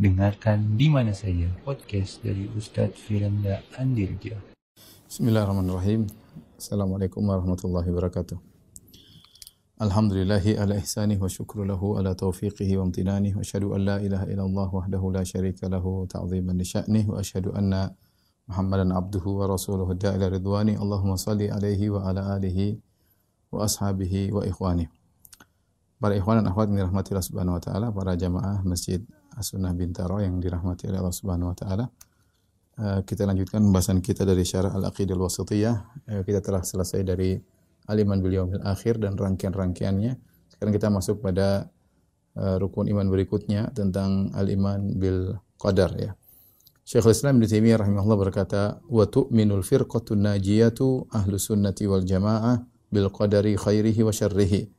Dengarkan di mana saja podcast dari Ustadz Firanda Andirja. Bismillahirrahmanirrahim. Assalamualaikum warahmatullahi wabarakatuh. Alhamdulillahi ala ihsanih wa syukru lahu ala taufiqihi wa amtinanih wa asyhadu an la ilaha illallah wahdahu la syarika lahu ta'ziman li sya'nih wa asyhadu anna Muhammadan abduhu wa rasuluhu da'ila ridwani Allahumma salli alaihi wa ala alihi wa ashabihi wa ikhwani Para ikhwan dan akhwat yang dirahmati Allah Subhanahu wa taala, para jamaah Masjid As-Sunnah Bintaro yang dirahmati oleh Allah Subhanahu wa taala. Eh, kita lanjutkan pembahasan kita dari syarah Al-Aqidah Al-Wasithiyah. Eh, kita telah selesai dari Aliman bil Yaumil Akhir dan rangkaian-rangkaiannya. Sekarang kita masuk pada uh, rukun iman berikutnya tentang al-iman bil qadar ya. Syekhul Islam Ibnu Taimiyah rahimahullah berkata, "Wa tu'minul firqatun najiyatu ahlu sunnati wal jamaah bil qadari khairihi wa syarrihi."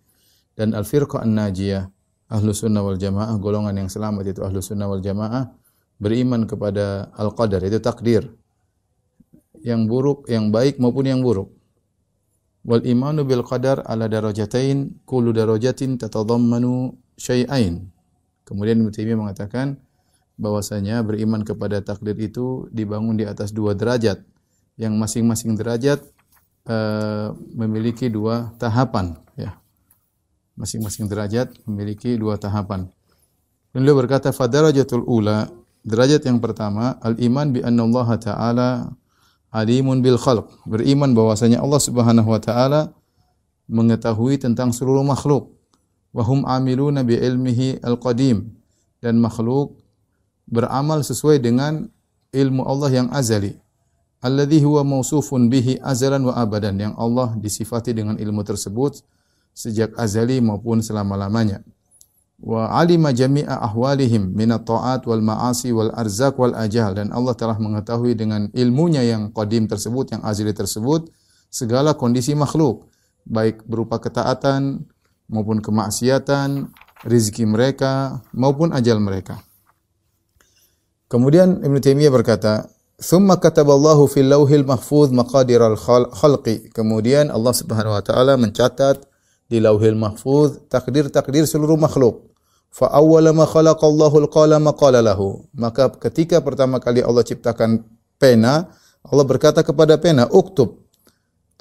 Dan al-firqah an-najiyah ahlu sunnah wal jamaah golongan yang selamat itu ahlu sunnah wal jamaah beriman kepada al-qadar itu takdir yang buruk, yang baik maupun yang buruk. Wal imanu bil qadar ala darajatain kullu darajatin tatadammanu syai'ain. Kemudian Ibnu mengatakan bahwasanya beriman kepada takdir itu dibangun di atas dua derajat yang masing-masing derajat uh, memiliki dua tahapan. Masing-masing derajat memiliki dua tahapan. Dan beliau berkata fadarajatul ula derajat yang pertama al iman bi anna Allah taala alimun bil khalq, beriman bahwasanya Allah Subhanahu wa taala mengetahui tentang seluruh makhluk. Wa hum amiluna bi ilmihi al-qadim dan makhluk beramal sesuai dengan ilmu Allah yang azali. Alladhi huwa mausufun bihi azalan wa abadan yang Allah disifati dengan ilmu tersebut sejak azali maupun selama-lamanya. Wa alima jami'a ahwalihim min at-ta'at wal ma'asi wal arzak wal ajal. Dan Allah telah mengetahui dengan ilmunya yang qadim tersebut yang azali tersebut segala kondisi makhluk baik berupa ketaatan maupun kemaksiatan rizki mereka maupun ajal mereka. Kemudian Ibn Taimiyah berkata Thumma kataballahu fil lauhil mahfuz maqadir al khalqi. Kemudian Allah Subhanahu wa taala mencatat di lauhil mahfuz takdir-takdir seluruh makhluk. Fa awwala ma khalaqallahu al-qalama qala lahu. Maka ketika pertama kali Allah ciptakan pena, Allah berkata kepada pena, "Uktub."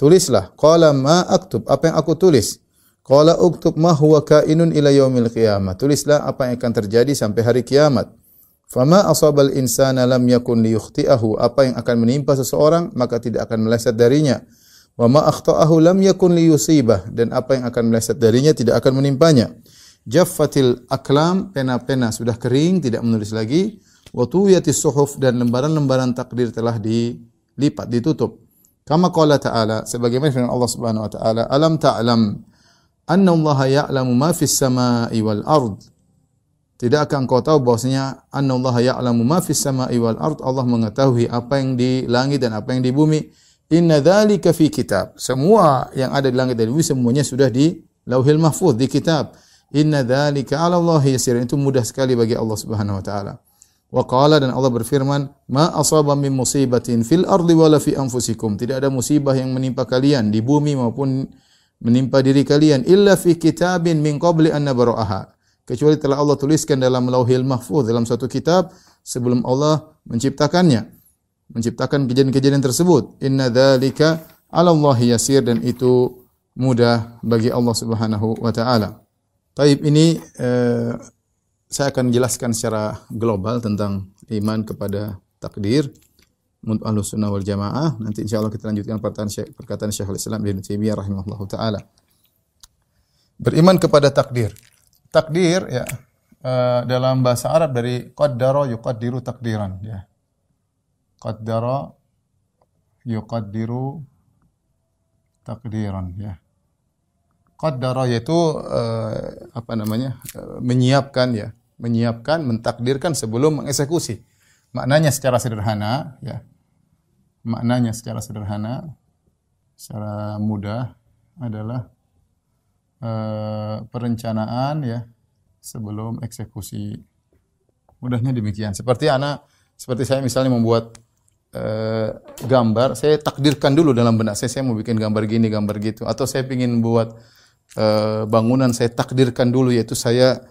Tulislah. Qala ma aktub. Apa yang aku tulis? Qala uktub ma huwa kainun ila yaumil qiyamah. Tulislah apa yang akan terjadi sampai hari kiamat. Fama asabal insana lam yakun liyukhti'ahu. Apa yang akan menimpa seseorang maka tidak akan meleset darinya. Wa ma akhta'ahu lam yakun liyusibah dan apa yang akan meleset darinya tidak akan menimpanya jaffatil aklam, pena-pena sudah kering, tidak menulis lagi. Wa tuwiyatis suhuf dan lembaran-lembaran takdir telah dilipat, ditutup. Kama qala ta'ala, sebagaimana firman Allah Subhanahu wa taala, "Alam ta'lam anna Allah ya'lamu ma fis sama'i wal ard?" Tidakkah engkau tahu bahwasanya anna Allah ya'lamu ma fis sama'i wal ard? Allah mengetahui apa yang di langit dan apa yang di bumi. Inna dzalika fi kitab. Semua yang ada di langit dan bumi semuanya sudah di Lauhil Mahfuz di kitab. Inna dzalika 'ala Allah yasir. Itu mudah sekali bagi Allah Subhanahu wa taala. Wa qala dan Allah berfirman, "Ma asaba min musibatin fil ardi wala fi anfusikum." Tidak ada musibah yang menimpa kalian di bumi maupun menimpa diri kalian illa fi kitabin min qabli an nabra'aha. Kecuali telah Allah tuliskan dalam Lauhil Mahfuz dalam suatu kitab sebelum Allah menciptakannya. Menciptakan kejadian-kejadian tersebut. Inna dzalika 'ala Allah yasir dan itu mudah bagi Allah Subhanahu wa taala. Taib ini eh, saya akan jelaskan secara global tentang iman kepada takdir untuk ahlu sunnah wal jamaah. Nanti insya Allah kita lanjutkan perkataan, Syekh, perkataan Syekhul Islam Ibn Taimiyah rahimahullah ta'ala. Beriman kepada takdir. Takdir ya uh, dalam bahasa Arab dari qaddara yuqaddiru takdiran ya. Qaddara yuqaddiru takdiran ya qaddara yaitu uh, apa namanya? Uh, menyiapkan ya, menyiapkan, mentakdirkan sebelum mengeksekusi. Maknanya secara sederhana ya. Maknanya secara sederhana secara mudah adalah uh, perencanaan ya sebelum eksekusi. Mudahnya demikian. Seperti anak seperti saya misalnya membuat uh, gambar, saya takdirkan dulu dalam benak saya saya mau bikin gambar gini, gambar gitu atau saya ingin buat Eh, bangunan saya takdirkan dulu yaitu saya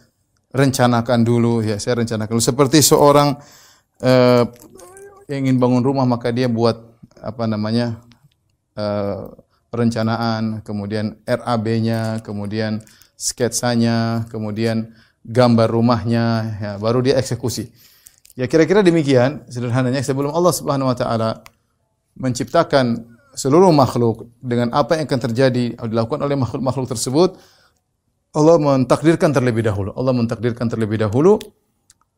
rencanakan dulu ya, saya rencanakan dulu. Seperti seorang uh, ingin bangun rumah maka dia buat apa namanya uh, perencanaan, kemudian RAB-nya, kemudian sketsanya, kemudian gambar rumahnya, ya, baru dia eksekusi. Ya kira-kira demikian sederhananya sebelum Allah Subhanahu wa taala menciptakan seluruh makhluk dengan apa yang akan terjadi dilakukan oleh makhluk-makhluk tersebut Allah mentakdirkan terlebih dahulu. Allah mentakdirkan terlebih dahulu.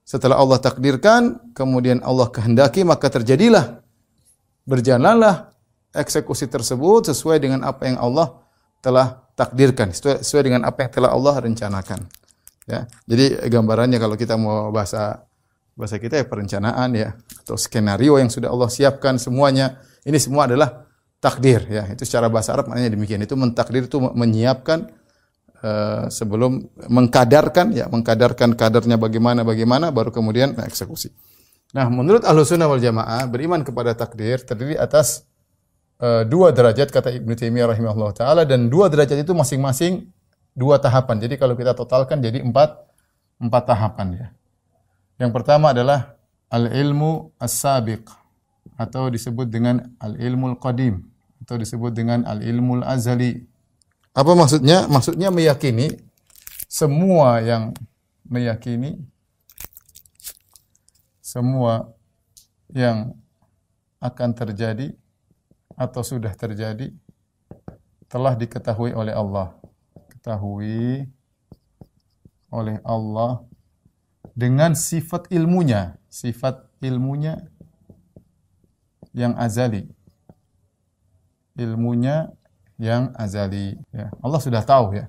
Setelah Allah takdirkan, kemudian Allah kehendaki, maka terjadilah. Berjalanlah eksekusi tersebut sesuai dengan apa yang Allah telah takdirkan, sesuai dengan apa yang telah Allah rencanakan. Ya. Jadi gambarannya kalau kita mau bahasa bahasa kita ya perencanaan ya atau skenario yang sudah Allah siapkan semuanya. Ini semua adalah takdir ya. Itu secara bahasa Arab maknanya demikian. Itu mentakdir itu menyiapkan uh, sebelum mengkadarkan ya, mengkadarkan kadarnya bagaimana bagaimana baru kemudian eksekusi. Nah, menurut Ahlussunnah wal Jamaah beriman kepada takdir terdiri atas uh, dua derajat kata Ibnu Taimiyah rahimahullah taala dan dua derajat itu masing-masing dua tahapan. Jadi kalau kita totalkan jadi empat empat tahapan ya. Yang pertama adalah al-ilmu as-sabiq atau disebut dengan al-ilmu al-qadim atau disebut dengan al-ilmu al-azali. Apa maksudnya? Maksudnya meyakini semua yang meyakini semua yang akan terjadi atau sudah terjadi telah diketahui oleh Allah. Ketahui oleh Allah dengan sifat ilmunya, sifat ilmunya yang azali. Ilmunya yang azali ya. Allah sudah tahu ya.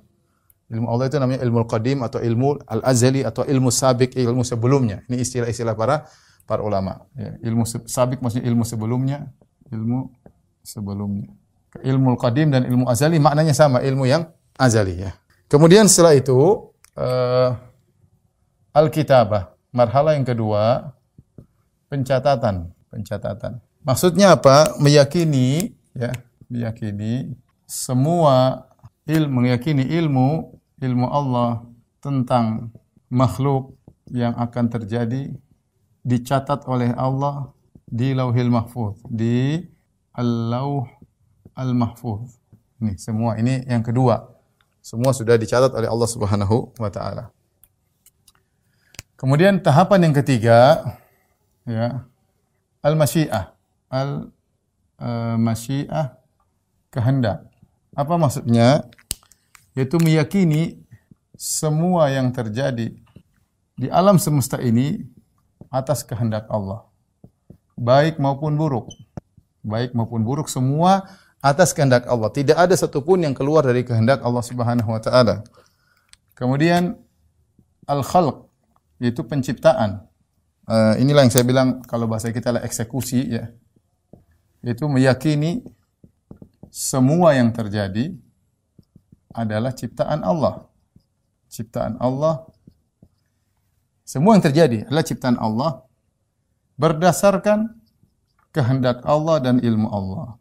Ilmu Allah itu namanya ilmu qadim atau ilmu al-azali atau ilmu sabik, ilmu sebelumnya. Ini istilah-istilah para para ulama. Ya, ilmu sabik maksudnya ilmu sebelumnya, ilmu sebelumnya. Ilmu qadim dan ilmu azali maknanya sama, ilmu yang azali ya. Kemudian setelah itu uh, Al-kitabah. Marhala yang kedua, pencatatan, pencatatan. Maksudnya apa? Meyakini ya, meyakini semua ilmu meyakini ilmu ilmu Allah tentang makhluk yang akan terjadi dicatat oleh Allah di Lauhil Mahfuz, di Al-Lauh Al-Mahfuz. Ini semua ini yang kedua. Semua sudah dicatat oleh Allah Subhanahu wa taala. Kemudian tahapan yang ketiga ya al-masyiah. Al-masyiah uh, kehendak. Apa maksudnya? Yaitu meyakini semua yang terjadi di alam semesta ini atas kehendak Allah. Baik maupun buruk. Baik maupun buruk semua atas kehendak Allah. Tidak ada satupun yang keluar dari kehendak Allah Subhanahu wa taala. Kemudian al-khalq yaitu penciptaan. Uh, inilah yang saya bilang kalau bahasa kita adalah eksekusi ya. Yaitu meyakini semua yang terjadi adalah ciptaan Allah. Ciptaan Allah semua yang terjadi adalah ciptaan Allah berdasarkan kehendak Allah dan ilmu Allah.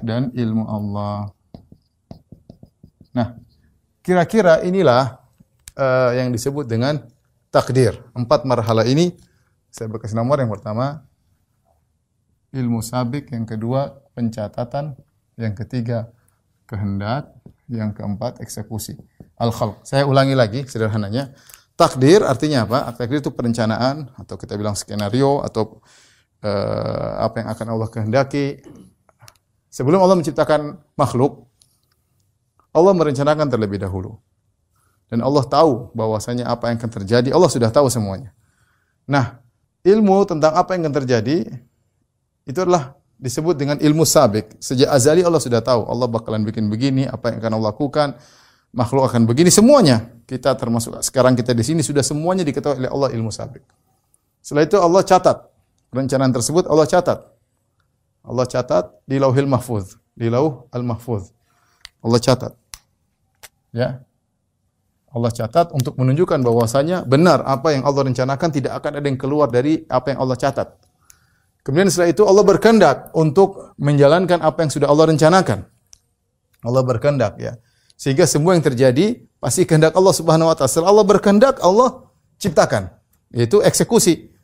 Dan ilmu Allah. Nah, kira-kira inilah uh, yang disebut dengan takdir. Empat marhala ini saya berkasih nomor yang pertama ilmu sabik, yang kedua pencatatan, yang ketiga kehendak, yang keempat eksekusi. Al-khalq. Saya ulangi lagi sederhananya. Takdir artinya apa? Takdir itu perencanaan atau kita bilang skenario atau uh, apa yang akan Allah kehendaki. Sebelum Allah menciptakan makhluk, Allah merencanakan terlebih dahulu. Dan Allah tahu bahwasanya apa yang akan terjadi, Allah sudah tahu semuanya. Nah, ilmu tentang apa yang akan terjadi itu adalah disebut dengan ilmu sabik. Sejak azali Allah sudah tahu, Allah bakalan bikin begini, apa yang akan Allah lakukan, makhluk akan begini, semuanya. Kita termasuk sekarang kita di sini sudah semuanya diketahui oleh Allah ilmu sabik. Setelah itu Allah catat. Rencanaan tersebut Allah catat. Allah catat di Lauhil Mahfuz, di Lauh Al-Mahfuz. Allah catat. Ya, Allah catat untuk menunjukkan bahwasanya benar apa yang Allah rencanakan tidak akan ada yang keluar dari apa yang Allah catat. Kemudian setelah itu Allah berkehendak untuk menjalankan apa yang sudah Allah rencanakan. Allah berkehendak ya. Sehingga semua yang terjadi pasti kehendak Allah Subhanahu wa taala. Setelah Allah berkehendak, Allah ciptakan. Yaitu eksekusi.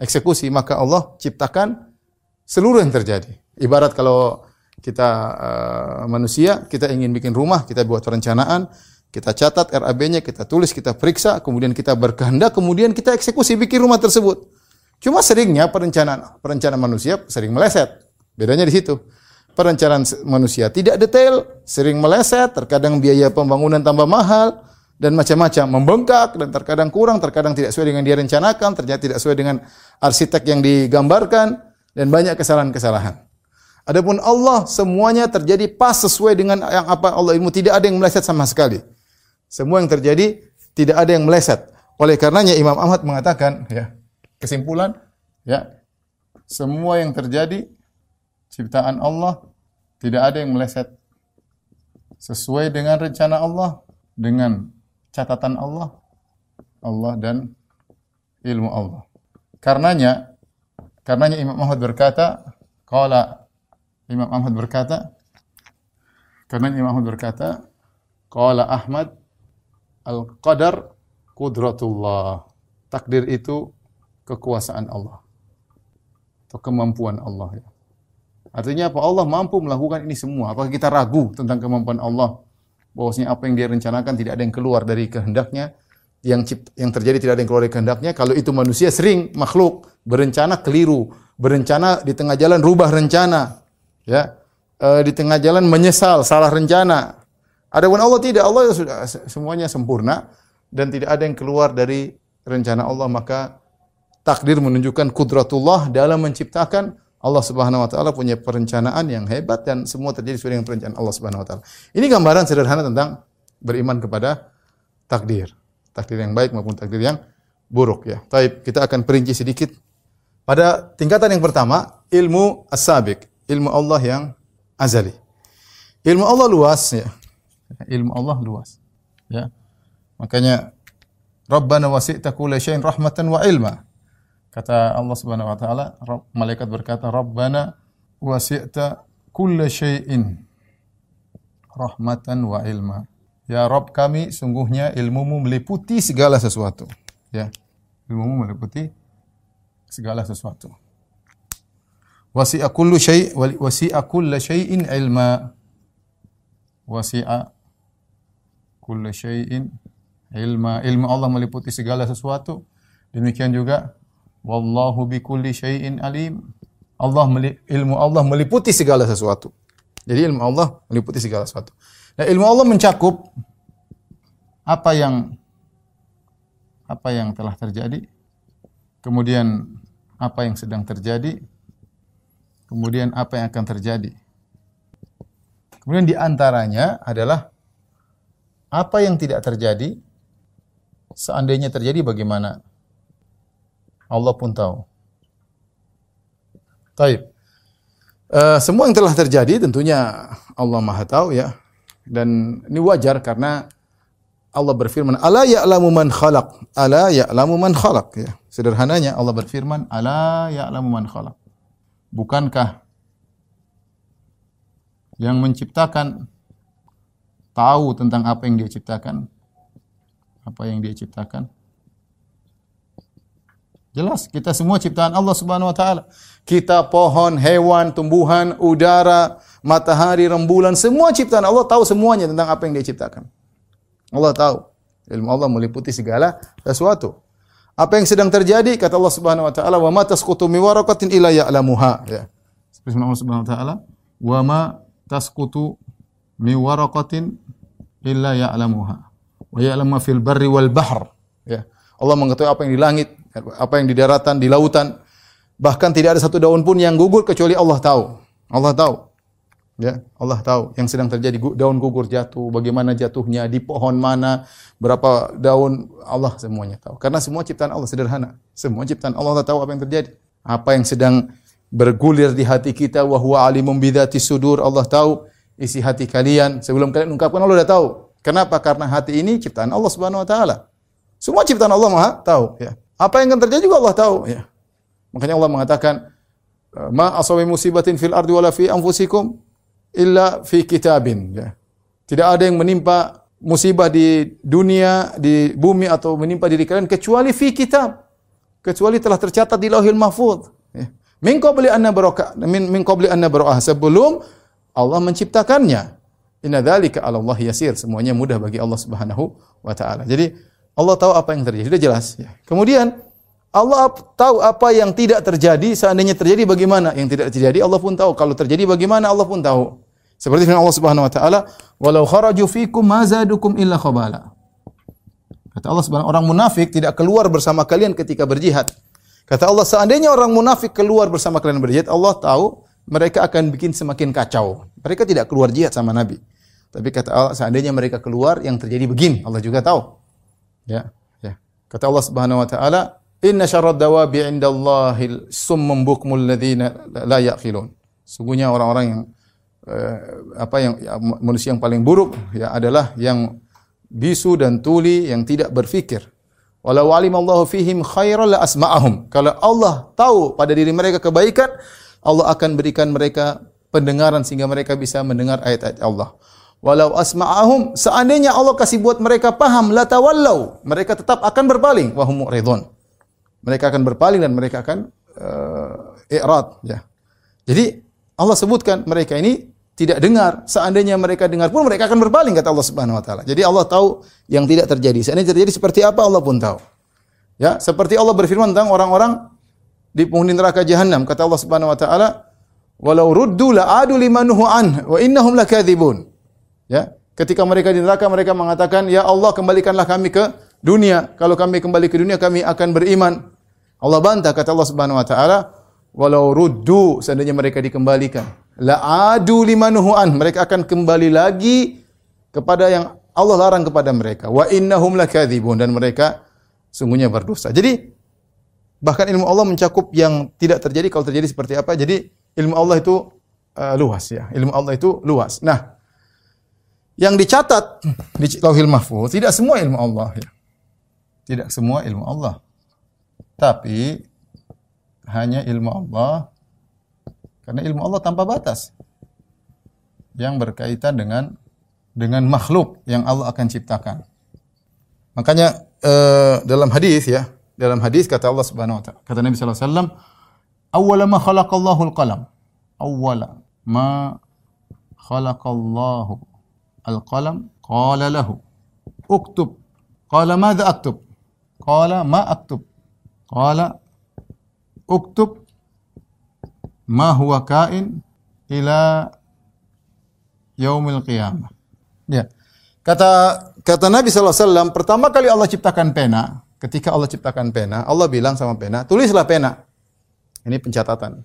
Eksekusi, maka Allah ciptakan seluruh yang terjadi. Ibarat kalau kita uh, manusia, kita ingin bikin rumah, kita buat perencanaan, kita catat RAB-nya, kita tulis, kita periksa, kemudian kita berkehendak, kemudian kita eksekusi bikin rumah tersebut. Cuma seringnya perencanaan perencanaan manusia sering meleset. Bedanya di situ. Perencanaan manusia tidak detail, sering meleset, terkadang biaya pembangunan tambah mahal dan macam-macam, membengkak dan terkadang kurang, terkadang tidak sesuai dengan dia rencanakan, ternyata tidak sesuai dengan arsitek yang digambarkan dan banyak kesalahan-kesalahan. Adapun Allah semuanya terjadi pas sesuai dengan yang apa Allah ilmu, tidak ada yang meleset sama sekali. Semua yang terjadi tidak ada yang meleset. Oleh karenanya Imam Ahmad mengatakan ya, kesimpulan ya, semua yang terjadi ciptaan Allah tidak ada yang meleset sesuai dengan rencana Allah dengan catatan Allah Allah dan ilmu Allah. Karenanya karenanya Imam Ahmad berkata, qala Imam Ahmad berkata karena Imam Ahmad berkata, qala Ahmad al-qadar qudratullah. Takdir itu kekuasaan Allah atau kemampuan Allah ya. Artinya apa? Allah mampu melakukan ini semua. Apakah kita ragu tentang kemampuan Allah? Bahwasanya apa yang dia rencanakan tidak ada yang keluar dari kehendaknya. Yang yang terjadi tidak ada yang keluar dari kehendaknya. Kalau itu manusia sering makhluk berencana keliru, berencana di tengah jalan rubah rencana. Ya. E, di tengah jalan menyesal, salah rencana. Adapun Allah tidak, Allah sudah semuanya sempurna dan tidak ada yang keluar dari rencana Allah, maka takdir menunjukkan kudratullah dalam menciptakan Allah Subhanahu wa taala punya perencanaan yang hebat dan semua terjadi sesuai dengan perencanaan Allah Subhanahu wa taala. Ini gambaran sederhana tentang beriman kepada takdir. Takdir yang baik maupun takdir yang buruk ya. Taib, kita akan perinci sedikit pada tingkatan yang pertama, ilmu as-sabiq, ilmu Allah yang azali. Ilmu Allah luas ya. Ilmu Allah luas. Ya. Makanya Rabbana wasi'ta kulla syai'in rahmatan wa ilma. Kata Allah Subhanahu wa taala, malaikat berkata, "Rabbana wasi'ta kulla syai'in rahmatan wa ilma." Ya Rabb kami, sungguhnya ilmumu meliputi segala sesuatu. Ya. Ilmumu meliputi segala sesuatu. Wasi'a kullu syai' wasi'a kulla syai'in ilma. Wasi'a kullu syai'in ilma. Ilmu Allah meliputi segala sesuatu. Demikian juga Wallahu bikulli syai'in alim. Allah ilmu Allah meliputi segala sesuatu. Jadi ilmu Allah meliputi segala sesuatu. Nah, ilmu Allah mencakup apa yang apa yang telah terjadi, kemudian apa yang sedang terjadi, kemudian apa yang akan terjadi. Kemudian di antaranya adalah apa yang tidak terjadi, seandainya terjadi bagaimana Allah pun tahu. Taib. Uh, semua yang telah terjadi tentunya Allah Maha tahu ya. Dan ini wajar karena Allah berfirman, "Ala ya'lamu man khalaq." Ala ya'lamu man khalaq ya. Sederhananya Allah berfirman, "Ala ya'lamu man khalaq." Bukankah yang menciptakan tahu tentang apa yang dia ciptakan? Apa yang dia ciptakan? Jelas, kita semua ciptaan Allah Subhanahu wa taala. Kita pohon, hewan, tumbuhan, udara, matahari, rembulan, semua ciptaan Allah tahu semuanya tentang apa yang dia ciptakan. Allah tahu. Ilmu Allah meliputi segala sesuatu. Apa yang sedang terjadi kata Allah Subhanahu wa taala, "Wa ma tasqutu min waraqatin illa ya'lamuha." Ya. Seperti Allah Subhanahu wa taala, "Wa ma tasqutu min waraqatin illa ya'lamuha." Wa ya'lamu fil barri wal bahr. Ya. Allah mengetahui apa yang di langit, apa yang di daratan, di lautan. Bahkan tidak ada satu daun pun yang gugur kecuali Allah tahu. Allah tahu. Ya, Allah tahu yang sedang terjadi daun gugur jatuh, bagaimana jatuhnya, di pohon mana, berapa daun, Allah semuanya tahu. Karena semua ciptaan Allah sederhana. Semua ciptaan Allah tahu apa yang terjadi. Apa yang sedang bergulir di hati kita wa huwa alimum bidzati sudur. Allah tahu isi hati kalian sebelum kalian ungkapkan Allah sudah tahu. Kenapa? Karena hati ini ciptaan Allah Subhanahu wa taala. Semua ciptaan Allah Maha tahu, ya. Apa yang akan terjadi juga Allah tahu. Ya. Makanya Allah mengatakan, Ma asawi musibatin fil ardi wala fi anfusikum illa fi kitabin. Ya. Tidak ada yang menimpa musibah di dunia, di bumi atau menimpa diri kalian kecuali fi kitab. Kecuali telah tercatat di Lauhil Mahfuz. Ya. Min qabli anna baraka min min qabli anna bara'ah sebelum Allah menciptakannya. Inna dzalika 'ala Allah yasir. Semuanya mudah bagi Allah Subhanahu wa taala. Jadi Allah tahu apa yang terjadi. Sudah jelas ya. Kemudian Allah tahu apa yang tidak terjadi, seandainya terjadi bagaimana? Yang tidak terjadi Allah pun tahu. Kalau terjadi bagaimana Allah pun tahu. Seperti firman Allah Subhanahu wa taala, "Walau kharaju fikum ma zadukum illa khabala." Kata Allah Subhanahu orang munafik tidak keluar bersama kalian ketika berjihad. Kata Allah, seandainya orang munafik keluar bersama kalian berjihad, Allah tahu mereka akan bikin semakin kacau. Mereka tidak keluar jihad sama Nabi. Tapi kata Allah, seandainya mereka keluar, yang terjadi begini. Allah juga tahu. Ya, ya. Kata Allah Subhanahu wa taala, "Inna syarrad dawabi 'indallahi summum bukmul ladzina la yaqilun." Sungguhnya orang-orang yang eh, apa yang ya, manusia yang paling buruk ya adalah yang bisu dan tuli yang tidak berfikir. Walau alimallahu fihim khairan la asma'ahum. Kalau Allah tahu pada diri mereka kebaikan, Allah akan berikan mereka pendengaran sehingga mereka bisa mendengar ayat-ayat Allah. Walau asma'ahum, seandainya Allah kasih buat mereka paham, la tawallau, mereka tetap akan berpaling, wahum mu'ridun. Mereka akan berpaling dan mereka akan uh, i'rad, ya. Jadi Allah sebutkan mereka ini tidak dengar. Seandainya mereka dengar pun mereka akan berpaling kata Allah Subhanahu wa taala. Jadi Allah tahu yang tidak terjadi. Seandainya terjadi seperti apa Allah pun tahu. Ya, seperti Allah berfirman tentang orang-orang di penghuni neraka jahanam kata Allah Subhanahu wa taala, "Walau ruddu la'adu limanuhu an wa innahum lakadzibun." Ya, ketika mereka di neraka mereka mengatakan, "Ya Allah, kembalikanlah kami ke dunia. Kalau kami kembali ke dunia kami akan beriman." Allah bantah kata Allah Subhanahu wa taala, "Walau ruddu," seandainya mereka dikembalikan la adu limanuhu an mereka akan kembali lagi kepada yang Allah larang kepada mereka wa innahum lakadzibun dan mereka sungguhnya berdosa. Jadi bahkan ilmu Allah mencakup yang tidak terjadi kalau terjadi seperti apa. Jadi ilmu Allah itu uh, luas ya. Ilmu Allah itu luas. Nah, yang dicatat di Lauhil Mahfuz tidak semua ilmu Allah ya. Tidak semua ilmu Allah. Tapi hanya ilmu Allah karena ilmu Allah tanpa batas. Yang berkaitan dengan dengan makhluk yang Allah akan ciptakan. Makanya uh, dalam hadis ya, dalam hadis kata Allah Subhanahu wa taala, kata Nabi sallallahu alaihi wasallam, "Awwala ma khalaqallahu al-qalam." Awwala ma khalaqallahu al-qalam qala lahu uktub. Qala madza aktub? Qala ma aktub. Qala uktub ma huwa kain ila yaumil qiyamah. Ya. Kata kata Nabi SAW, pertama kali Allah ciptakan pena, ketika Allah ciptakan pena, Allah bilang sama pena, tulislah pena. Ini pencatatan.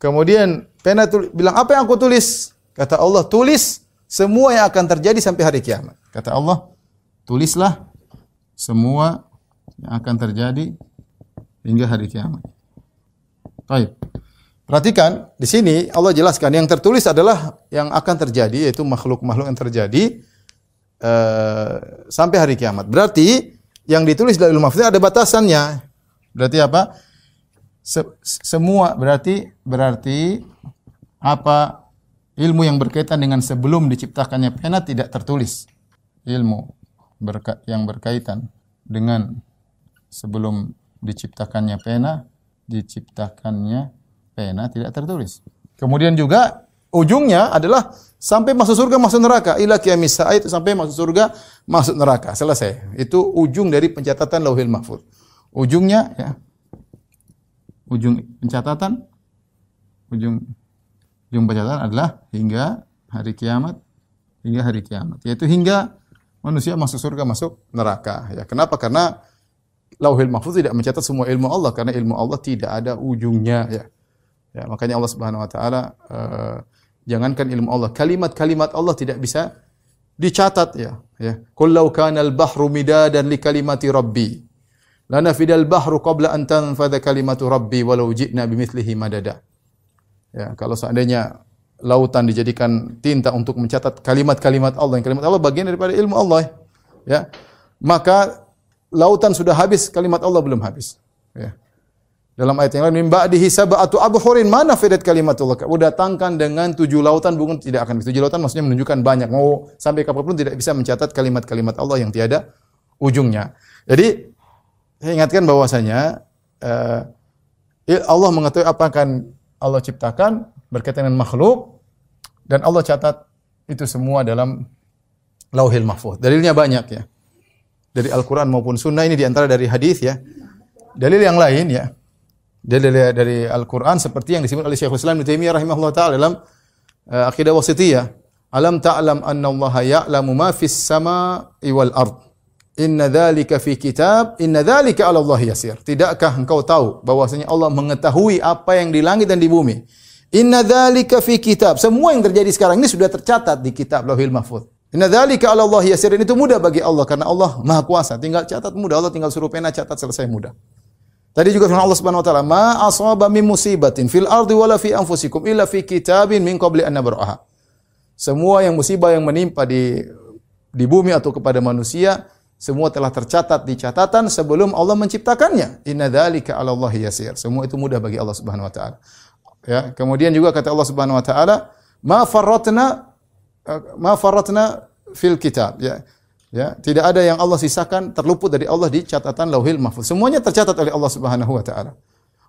Kemudian pena bilang, apa yang aku tulis? Kata Allah, tulis semua yang akan terjadi sampai hari kiamat. Kata Allah, tulislah semua yang akan terjadi hingga hari kiamat. Baik. Perhatikan di sini Allah jelaskan yang tertulis adalah yang akan terjadi yaitu makhluk-makhluk yang terjadi uh, sampai hari kiamat. Berarti yang ditulis dalam ilmu ada batasannya. Berarti apa? Se semua berarti berarti apa ilmu yang berkaitan dengan sebelum diciptakannya pena tidak tertulis. Ilmu berka yang berkaitan dengan sebelum diciptakannya pena diciptakannya pena tidak tertulis. Kemudian juga ujungnya adalah sampai masuk surga masuk neraka. Ila qiyamis itu sampai masuk surga masuk neraka. Selesai. Itu ujung dari pencatatan lauhil mahfuz. Ujungnya ya. Ujung pencatatan ujung ujung pencatatan adalah hingga hari kiamat hingga hari kiamat. Yaitu hingga manusia masuk surga masuk neraka. Ya kenapa? Karena lauhil mahfuz tidak mencatat semua ilmu Allah. Karena ilmu Allah tidak ada ujungnya ya. Ya, makanya Allah Subhanahu wa taala uh, jangankan ilmu Allah, kalimat-kalimat Allah tidak bisa dicatat ya. Ya. Qul law kana al-bahru midadan li kalimati rabbi lanafidal bahru qabla an tanfadha kalimatu rabbi walau ji'na bimithlihi madada. Ya, kalau seandainya lautan dijadikan tinta untuk mencatat kalimat-kalimat Allah, yang kalimat Allah bagian daripada ilmu Allah, ya. Maka lautan sudah habis, kalimat Allah belum habis. Ya. Dalam ayat yang lain, min ba'dihi sab'atu abhurin mana fidat kalimatullah. Udah datangkan dengan tujuh lautan bukan tidak akan tujuh lautan maksudnya menunjukkan banyak. Mau sampai kapan pun tidak bisa mencatat kalimat-kalimat Allah yang tiada ujungnya. Jadi saya ingatkan bahwasanya uh, Allah mengetahui apa akan Allah ciptakan berkaitan dengan makhluk dan Allah catat itu semua dalam Lauhil Mahfuz. Dalilnya banyak ya. Dari Al-Qur'an maupun sunnah ini di antara dari hadis ya. Dalil yang lain ya. Dalil dari Al-Qur'an seperti yang disebut oleh Syekhul Islam Ibnu Taimiyah rahimahullah taala dalam uh, Aqidah Wasithiyah. Alam ta'lam anna Allah ya'lamu ma fis sama'i wal ard. Inna dzalika fi kitab, inna dzalika 'ala Allah yasir. Tidakkah engkau tahu bahwasanya Allah mengetahui apa yang di langit dan di bumi? Inna dzalika fi kitab. Semua yang terjadi sekarang ini sudah tercatat di kitab Lauhil Mahfuz. Inna dzalika 'ala Allah yasir. Itu mudah bagi Allah karena Allah Maha Kuasa. Tinggal catat mudah. Allah tinggal suruh pena catat selesai mudah. Tadi juga firman Allah Subhanahu wa taala, "Ma asaba min musibatin fil ardi wala fi anfusikum illa fi kitabin min qabli an nabraha." Semua yang musibah yang menimpa di di bumi atau kepada manusia semua telah tercatat di catatan sebelum Allah menciptakannya. Inna dzalika 'ala Allah yasir. Semua itu mudah bagi Allah Subhanahu wa taala. Ya, kemudian juga kata Allah Subhanahu wa taala, "Ma farratna ma faratna fil kitab ya. Ya, tidak ada yang Allah sisakan terluput dari Allah di catatan Lauhil Mahfuz. Semuanya tercatat oleh Allah Subhanahu wa taala.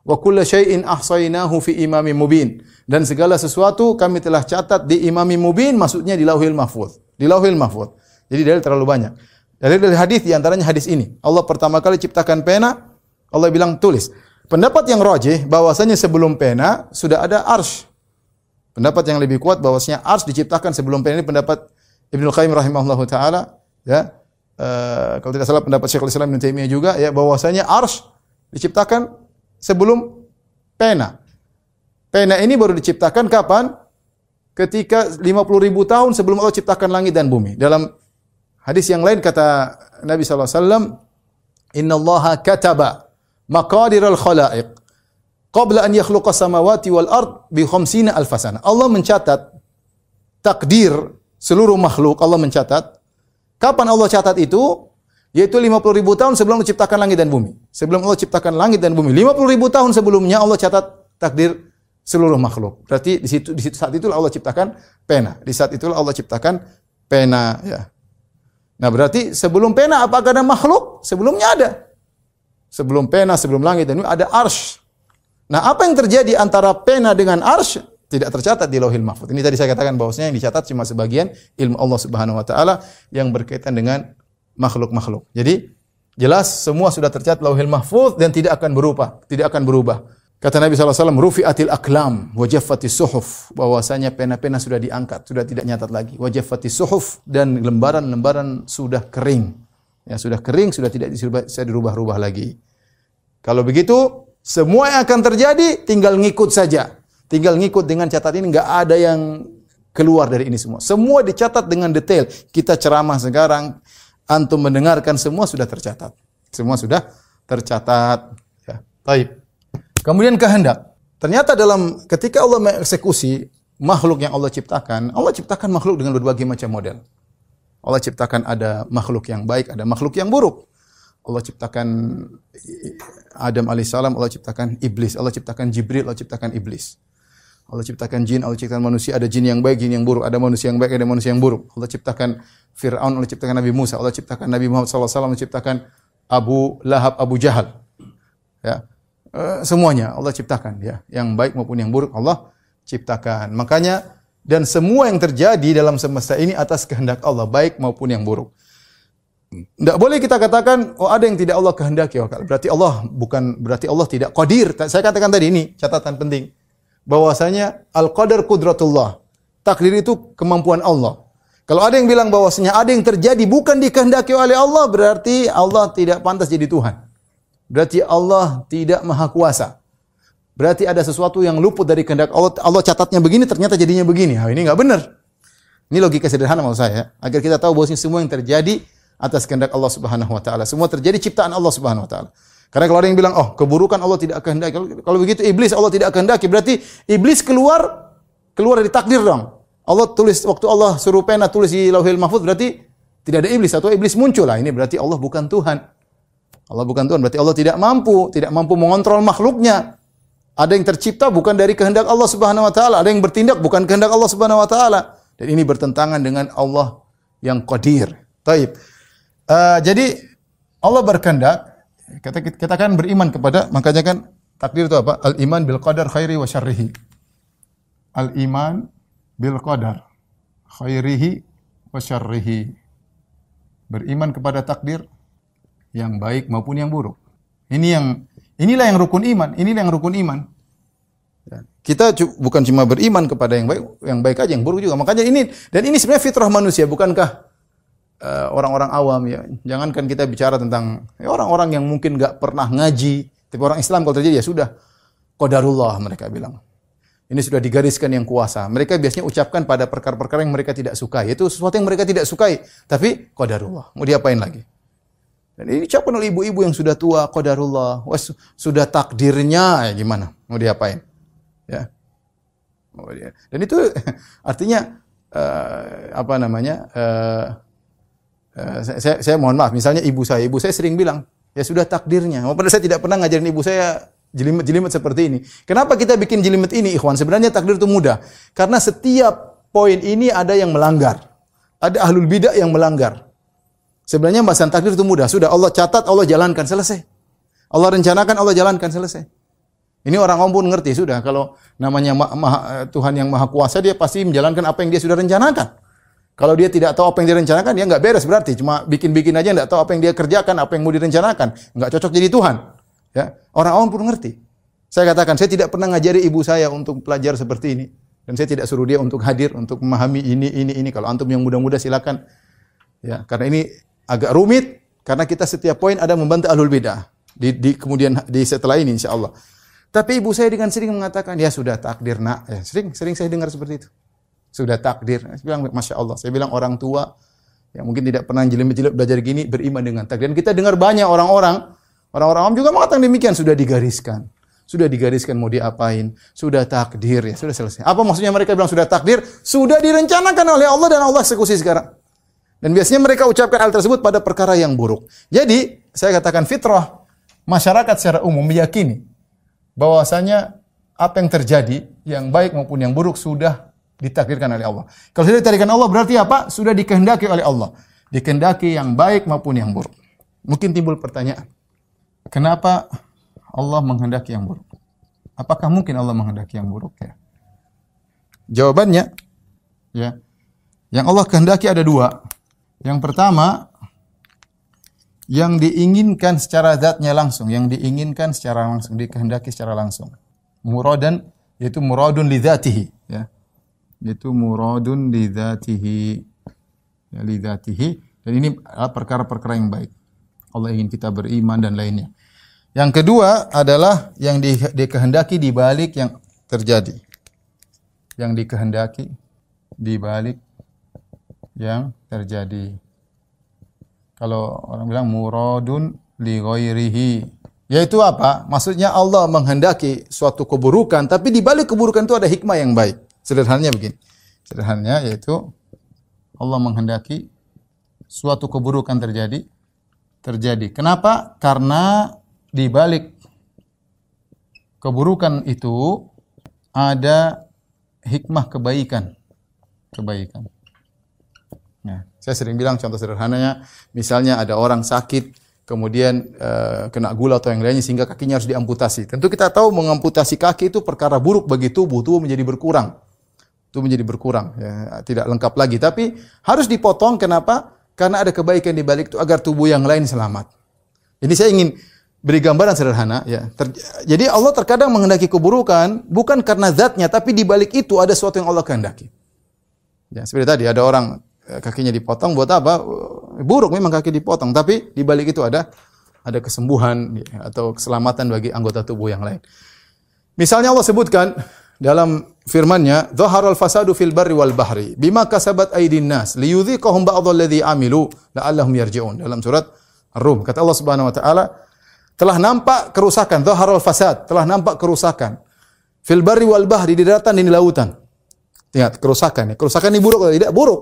Wa kullu syai'in ahsaynahu fi imamin mubin. Dan segala sesuatu kami telah catat di imamin mubin maksudnya di Lauhil Mahfuz. Di Lauhil Mahfuz. Jadi dalil terlalu banyak. Dalil dari hadis di antaranya hadis ini. Allah pertama kali ciptakan pena, Allah bilang tulis. Pendapat yang rajih bahwasanya sebelum pena sudah ada arsy. Pendapat yang lebih kuat bahwasanya ars diciptakan sebelum pen ini pendapat Ibnu Qayyim rahimahullahu taala ya. Uh, kalau tidak salah pendapat Syekhul Islam Ibnu Taimiyah juga ya bahwasanya ars diciptakan sebelum pena. Pena ini baru diciptakan kapan? Ketika 50 ribu tahun sebelum Allah ciptakan langit dan bumi. Dalam hadis yang lain kata Nabi SAW, Inna Allah kataba maqadir al-khalaiq qabla an yakhluqa samawati wal ard bi alfasana. Allah mencatat takdir seluruh makhluk Allah mencatat. Kapan Allah catat itu? Yaitu 50 ribu tahun sebelum Allah ciptakan langit dan bumi. Sebelum Allah ciptakan langit dan bumi. 50 ribu tahun sebelumnya Allah catat takdir seluruh makhluk. Berarti di situ di situ saat itulah Allah ciptakan pena. Di saat itulah Allah ciptakan pena ya. Nah, berarti sebelum pena apakah ada makhluk? Sebelumnya ada. Sebelum pena, sebelum langit dan bumi ada arsh. Nah, apa yang terjadi antara pena dengan arsy tidak tercatat di Lauhil Mahfuz. Ini tadi saya katakan bahwasanya yang dicatat cuma sebagian ilmu Allah Subhanahu wa taala yang berkaitan dengan makhluk-makhluk. Jadi jelas semua sudah tercatat Lauhil Mahfuz dan tidak akan berubah, tidak akan berubah. Kata Nabi SAW, rufi'atil aklam, wajaffati suhuf. Bahwasanya pena-pena sudah diangkat, sudah tidak nyatat lagi. Wajaffati suhuf, dan lembaran-lembaran sudah kering. Ya, sudah kering, sudah tidak bisa dirubah-rubah lagi. Kalau begitu, semua yang akan terjadi tinggal ngikut saja. Tinggal ngikut dengan catatan ini nggak ada yang keluar dari ini semua. Semua dicatat dengan detail. Kita ceramah sekarang, antum mendengarkan semua sudah tercatat. Semua sudah tercatat. Ya. Baik. Kemudian kehendak. Ternyata dalam ketika Allah mengeksekusi makhluk yang Allah ciptakan, Allah ciptakan makhluk dengan berbagai macam model. Allah ciptakan ada makhluk yang baik, ada makhluk yang buruk. Allah ciptakan Adam alaihissalam, Allah ciptakan iblis, Allah ciptakan Jibril, Allah ciptakan iblis. Allah ciptakan jin, Allah ciptakan manusia, ada jin yang baik, jin yang buruk, ada manusia yang baik, ada manusia yang buruk. Allah ciptakan Fir'aun, Allah ciptakan Nabi Musa, Allah ciptakan Nabi Muhammad SAW, Allah ciptakan Abu Lahab, Abu Jahal. Ya. E, semuanya Allah ciptakan ya, yang baik maupun yang buruk Allah ciptakan. Makanya dan semua yang terjadi dalam semesta ini atas kehendak Allah, baik maupun yang buruk. Tidak boleh kita katakan, oh ada yang tidak Allah kehendaki. Berarti Allah bukan berarti Allah tidak qadir. Saya katakan tadi ini catatan penting. Bahwasanya al-qadar kudratullah. Takdir itu kemampuan Allah. Kalau ada yang bilang bahwasanya ada yang terjadi bukan dikehendaki oleh Allah, berarti Allah tidak pantas jadi Tuhan. Berarti Allah tidak maha kuasa. Berarti ada sesuatu yang luput dari kehendak Allah. Allah catatnya begini, ternyata jadinya begini. Ini nggak benar. Ini logika sederhana maksud saya. Agar kita tahu bahwa semua yang terjadi atas kehendak Allah Subhanahu wa taala. Semua terjadi ciptaan Allah Subhanahu wa taala. Karena kalau ada yang bilang, "Oh, keburukan Allah tidak kehendaki." Kalau begitu iblis Allah tidak kehendaki, berarti iblis keluar keluar dari takdir dong. Allah tulis waktu Allah suruh pena tulis di Lauhil Mahfuz berarti tidak ada iblis atau iblis muncul lah. Ini berarti Allah bukan Tuhan. Allah bukan Tuhan, berarti Allah tidak mampu, tidak mampu mengontrol makhluknya. Ada yang tercipta bukan dari kehendak Allah Subhanahu wa taala, ada yang bertindak bukan kehendak Allah Subhanahu wa taala. Dan ini bertentangan dengan Allah yang qadir. Taib. Uh, jadi Allah berkehendak, kita, kita kan beriman kepada, makanya kan takdir itu apa? Al iman bil qadar khairi wa syarrihi. Al iman bil qadar khairihi wa syarrihi. Beriman kepada takdir yang baik maupun yang buruk. Ini yang inilah yang rukun iman, inilah yang rukun iman. Ya. Kita bukan cuma beriman kepada yang baik, yang baik aja, yang buruk juga. Makanya ini dan ini sebenarnya fitrah manusia, bukankah uh, orang-orang awam ya? Jangankan kita bicara tentang ya, orang-orang yang mungkin nggak pernah ngaji, tapi orang Islam kalau terjadi ya sudah qadarullah mereka bilang. Ini sudah digariskan yang kuasa. Mereka biasanya ucapkan pada perkara-perkara yang mereka tidak sukai. Itu sesuatu yang mereka tidak sukai. Tapi qadarullah. Mau diapain lagi? Dan ini ucapkan oleh ibu-ibu yang sudah tua, qadarullah, was, sudah takdirnya, ya gimana? Mau diapain? Ya. Dan itu artinya uh, apa namanya? Uh, uh, saya, saya mohon maaf, misalnya ibu saya, ibu saya sering bilang, ya sudah takdirnya. Padahal saya tidak pernah ngajarin ibu saya jelimet-jelimet seperti ini. Kenapa kita bikin jelimet ini, ikhwan? Sebenarnya takdir itu mudah. Karena setiap poin ini ada yang melanggar. Ada ahlul bidah yang melanggar. Sebenarnya pembahasan takdir itu mudah. Sudah Allah catat, Allah jalankan, selesai. Allah rencanakan, Allah jalankan, selesai. Ini orang awam pun ngerti sudah kalau namanya Tuhan yang maha kuasa dia pasti menjalankan apa yang dia sudah rencanakan. Kalau dia tidak tahu apa yang direncanakan, dia nggak beres berarti. Cuma bikin-bikin aja nggak tahu apa yang dia kerjakan, apa yang mau direncanakan. Nggak cocok jadi Tuhan. Ya, orang awam pun ngerti. Saya katakan, saya tidak pernah ngajari ibu saya untuk pelajar seperti ini. Dan saya tidak suruh dia untuk hadir, untuk memahami ini, ini, ini. Kalau antum yang muda-muda silakan. Ya, karena ini agak rumit karena kita setiap poin ada membantu ahlul bidah di, di kemudian di setelah ini insya Allah. Tapi ibu saya dengan sering mengatakan ya sudah takdir nak. Ya, sering sering saya dengar seperti itu. Sudah takdir. Saya bilang masya Allah. Saya bilang orang tua yang mungkin tidak pernah jelimet-jelimet belajar gini beriman dengan takdir. Dan kita dengar banyak orang-orang orang-orang awam juga mengatakan demikian sudah digariskan. Sudah digariskan mau diapain, sudah takdir ya, sudah selesai. Apa maksudnya mereka bilang sudah takdir? Sudah direncanakan oleh Allah dan Allah eksekusi sekarang. Dan biasanya mereka ucapkan hal tersebut pada perkara yang buruk. Jadi, saya katakan fitrah masyarakat secara umum meyakini bahwasanya apa yang terjadi, yang baik maupun yang buruk sudah ditakdirkan oleh Allah. Kalau sudah ditakdirkan Allah berarti apa? Sudah dikehendaki oleh Allah. Dikehendaki yang baik maupun yang buruk. Mungkin timbul pertanyaan. Kenapa Allah menghendaki yang buruk? Apakah mungkin Allah menghendaki yang buruk ya? Jawabannya ya. Yang Allah kehendaki ada dua. Yang pertama, yang diinginkan secara zatnya langsung, yang diinginkan secara langsung, dikehendaki secara langsung. Muradan yaitu muradun li dzatihi, ya. Yaitu muradun li dzatihi. Ya, li dzatihi. Dan ini adalah perkara-perkara yang baik. Allah ingin kita beriman dan lainnya. Yang kedua adalah yang di, dikehendaki di balik yang terjadi. Yang dikehendaki di balik yang terjadi. Kalau orang bilang muradun li ghairihi. Yaitu apa? Maksudnya Allah menghendaki suatu keburukan, tapi di balik keburukan itu ada hikmah yang baik. Sederhananya begini. Sederhananya yaitu Allah menghendaki suatu keburukan terjadi terjadi. Kenapa? Karena di balik keburukan itu ada hikmah kebaikan. Kebaikan. Nah, saya sering bilang contoh sederhananya, misalnya ada orang sakit, kemudian uh, kena gula atau yang lainnya sehingga kakinya harus diamputasi. Tentu kita tahu mengamputasi kaki itu perkara buruk bagi tubuh, tubuh menjadi berkurang. Itu menjadi berkurang, ya, tidak lengkap lagi. Tapi harus dipotong, kenapa? Karena ada kebaikan di balik itu agar tubuh yang lain selamat. Ini saya ingin beri gambaran sederhana ya. Jadi Allah terkadang menghendaki keburukan bukan karena zatnya tapi di balik itu ada sesuatu yang Allah kehendaki. Ya, seperti tadi ada orang Eh, kakinya dipotong buat apa? Eh, buruk memang kaki dipotong, tapi di balik itu ada ada kesembuhan ya, atau keselamatan bagi anggota tubuh yang lain. Misalnya Allah sebutkan dalam firman-Nya, "Dhaharal fasadu fil barri wal bahri bima kasabat aydin nas liyudhiqahum ba'dalladzi amilu la'allahum yarji'un." Dalam surat Ar-Rum kata Allah Subhanahu wa taala, telah nampak kerusakan, dhaharal fasad, telah nampak kerusakan fil barri wal bahri di daratan dan di lautan. Ingat, kerusakan ya. Kerusakan ini buruk atau tidak? Buruk.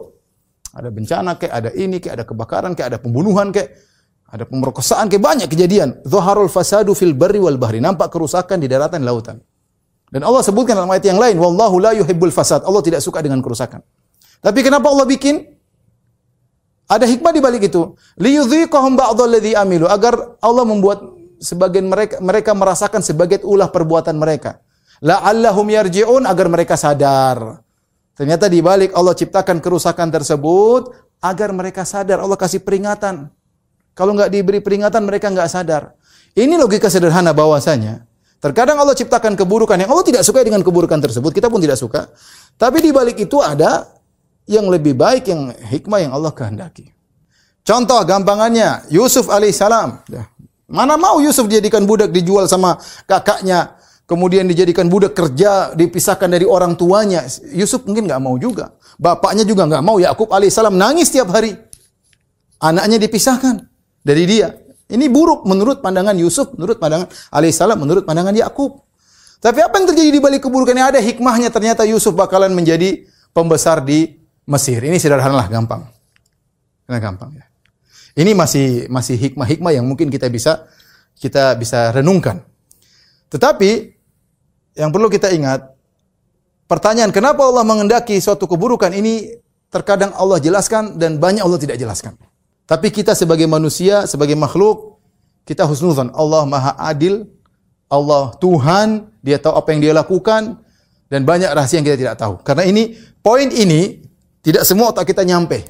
Ada bencana kayak, ada ini kayak, ada kebakaran kayak, ada pembunuhan kayak, Ada pemerkosaan, kayak banyak kejadian. Zaharul fasadu fil barri wal bahri. Nampak kerusakan di daratan dan lautan. Dan Allah sebutkan dalam ayat yang lain, wallahu la yuhibbul fasad. Allah tidak suka dengan kerusakan. Tapi kenapa Allah bikin? Ada hikmah di balik itu. Liyudhiqahum ba'dalladzi amilu agar Allah membuat sebagian mereka mereka merasakan sebagian ulah perbuatan mereka. La'allahum yarji'un agar mereka sadar. Ternyata di balik Allah ciptakan kerusakan tersebut agar mereka sadar. Allah kasih peringatan. Kalau nggak diberi peringatan mereka nggak sadar. Ini logika sederhana bahwasanya Terkadang Allah ciptakan keburukan yang Allah tidak suka dengan keburukan tersebut, kita pun tidak suka. Tapi di balik itu ada yang lebih baik, yang hikmah yang Allah kehendaki. Contoh gampangannya, Yusuf alaihissalam. Ya. Mana mau Yusuf dijadikan budak dijual sama kakaknya, kemudian dijadikan budak kerja, dipisahkan dari orang tuanya. Yusuf mungkin nggak mau juga. Bapaknya juga nggak mau. Yakub alaihissalam nangis tiap hari. Anaknya dipisahkan dari dia. Ini buruk menurut pandangan Yusuf, menurut pandangan alaihissalam, menurut pandangan Yakub. Tapi apa yang terjadi di balik keburukan ini ada hikmahnya ternyata Yusuf bakalan menjadi pembesar di Mesir. Ini sederhana lah, gampang. Karena gampang ya. Ini masih masih hikmah-hikmah yang mungkin kita bisa kita bisa renungkan. Tetapi yang perlu kita ingat pertanyaan kenapa Allah mengendaki suatu keburukan ini terkadang Allah jelaskan dan banyak Allah tidak jelaskan. Tapi kita sebagai manusia, sebagai makhluk, kita husnuzan. Allah Maha Adil, Allah Tuhan, Dia tahu apa yang Dia lakukan dan banyak rahasia yang kita tidak tahu. Karena ini poin ini tidak semua otak kita nyampe.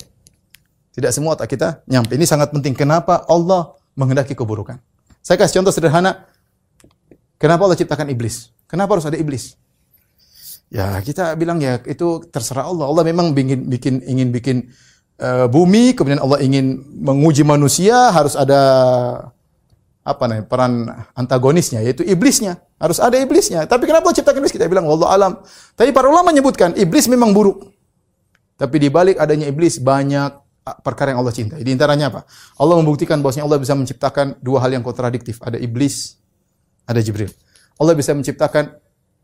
Tidak semua otak kita nyampe. Ini sangat penting. Kenapa Allah menghendaki keburukan? Saya kasih contoh sederhana. Kenapa Allah ciptakan iblis? Kenapa harus ada iblis? Ya kita bilang ya itu terserah Allah. Allah memang bikin, bikin ingin bikin uh, bumi, kemudian Allah ingin menguji manusia, harus ada apa nih peran antagonisnya yaitu iblisnya. Harus ada iblisnya. Tapi kenapa Allah ciptakan iblis? Kita bilang Allah alam. Tapi para ulama menyebutkan iblis memang buruk. Tapi di balik adanya iblis banyak perkara yang Allah cintai. Di antaranya apa? Allah membuktikan bahwasanya Allah bisa menciptakan dua hal yang kontradiktif. Ada iblis ada Jibril. Allah bisa menciptakan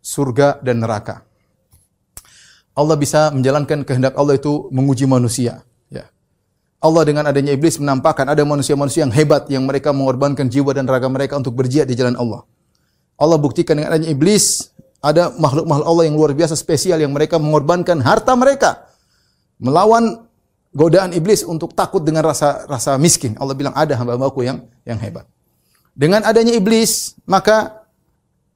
surga dan neraka. Allah bisa menjalankan kehendak Allah itu menguji manusia Allah dengan adanya iblis menampakkan ada manusia-manusia yang hebat yang mereka mengorbankan jiwa dan raga mereka untuk berjihad di jalan Allah. Allah buktikan dengan adanya iblis ada makhluk-makhluk Allah yang luar biasa spesial yang mereka mengorbankan harta mereka melawan godaan iblis untuk takut dengan rasa rasa miskin. Allah bilang ada hamba-hambaku yang yang hebat. Dengan adanya iblis, maka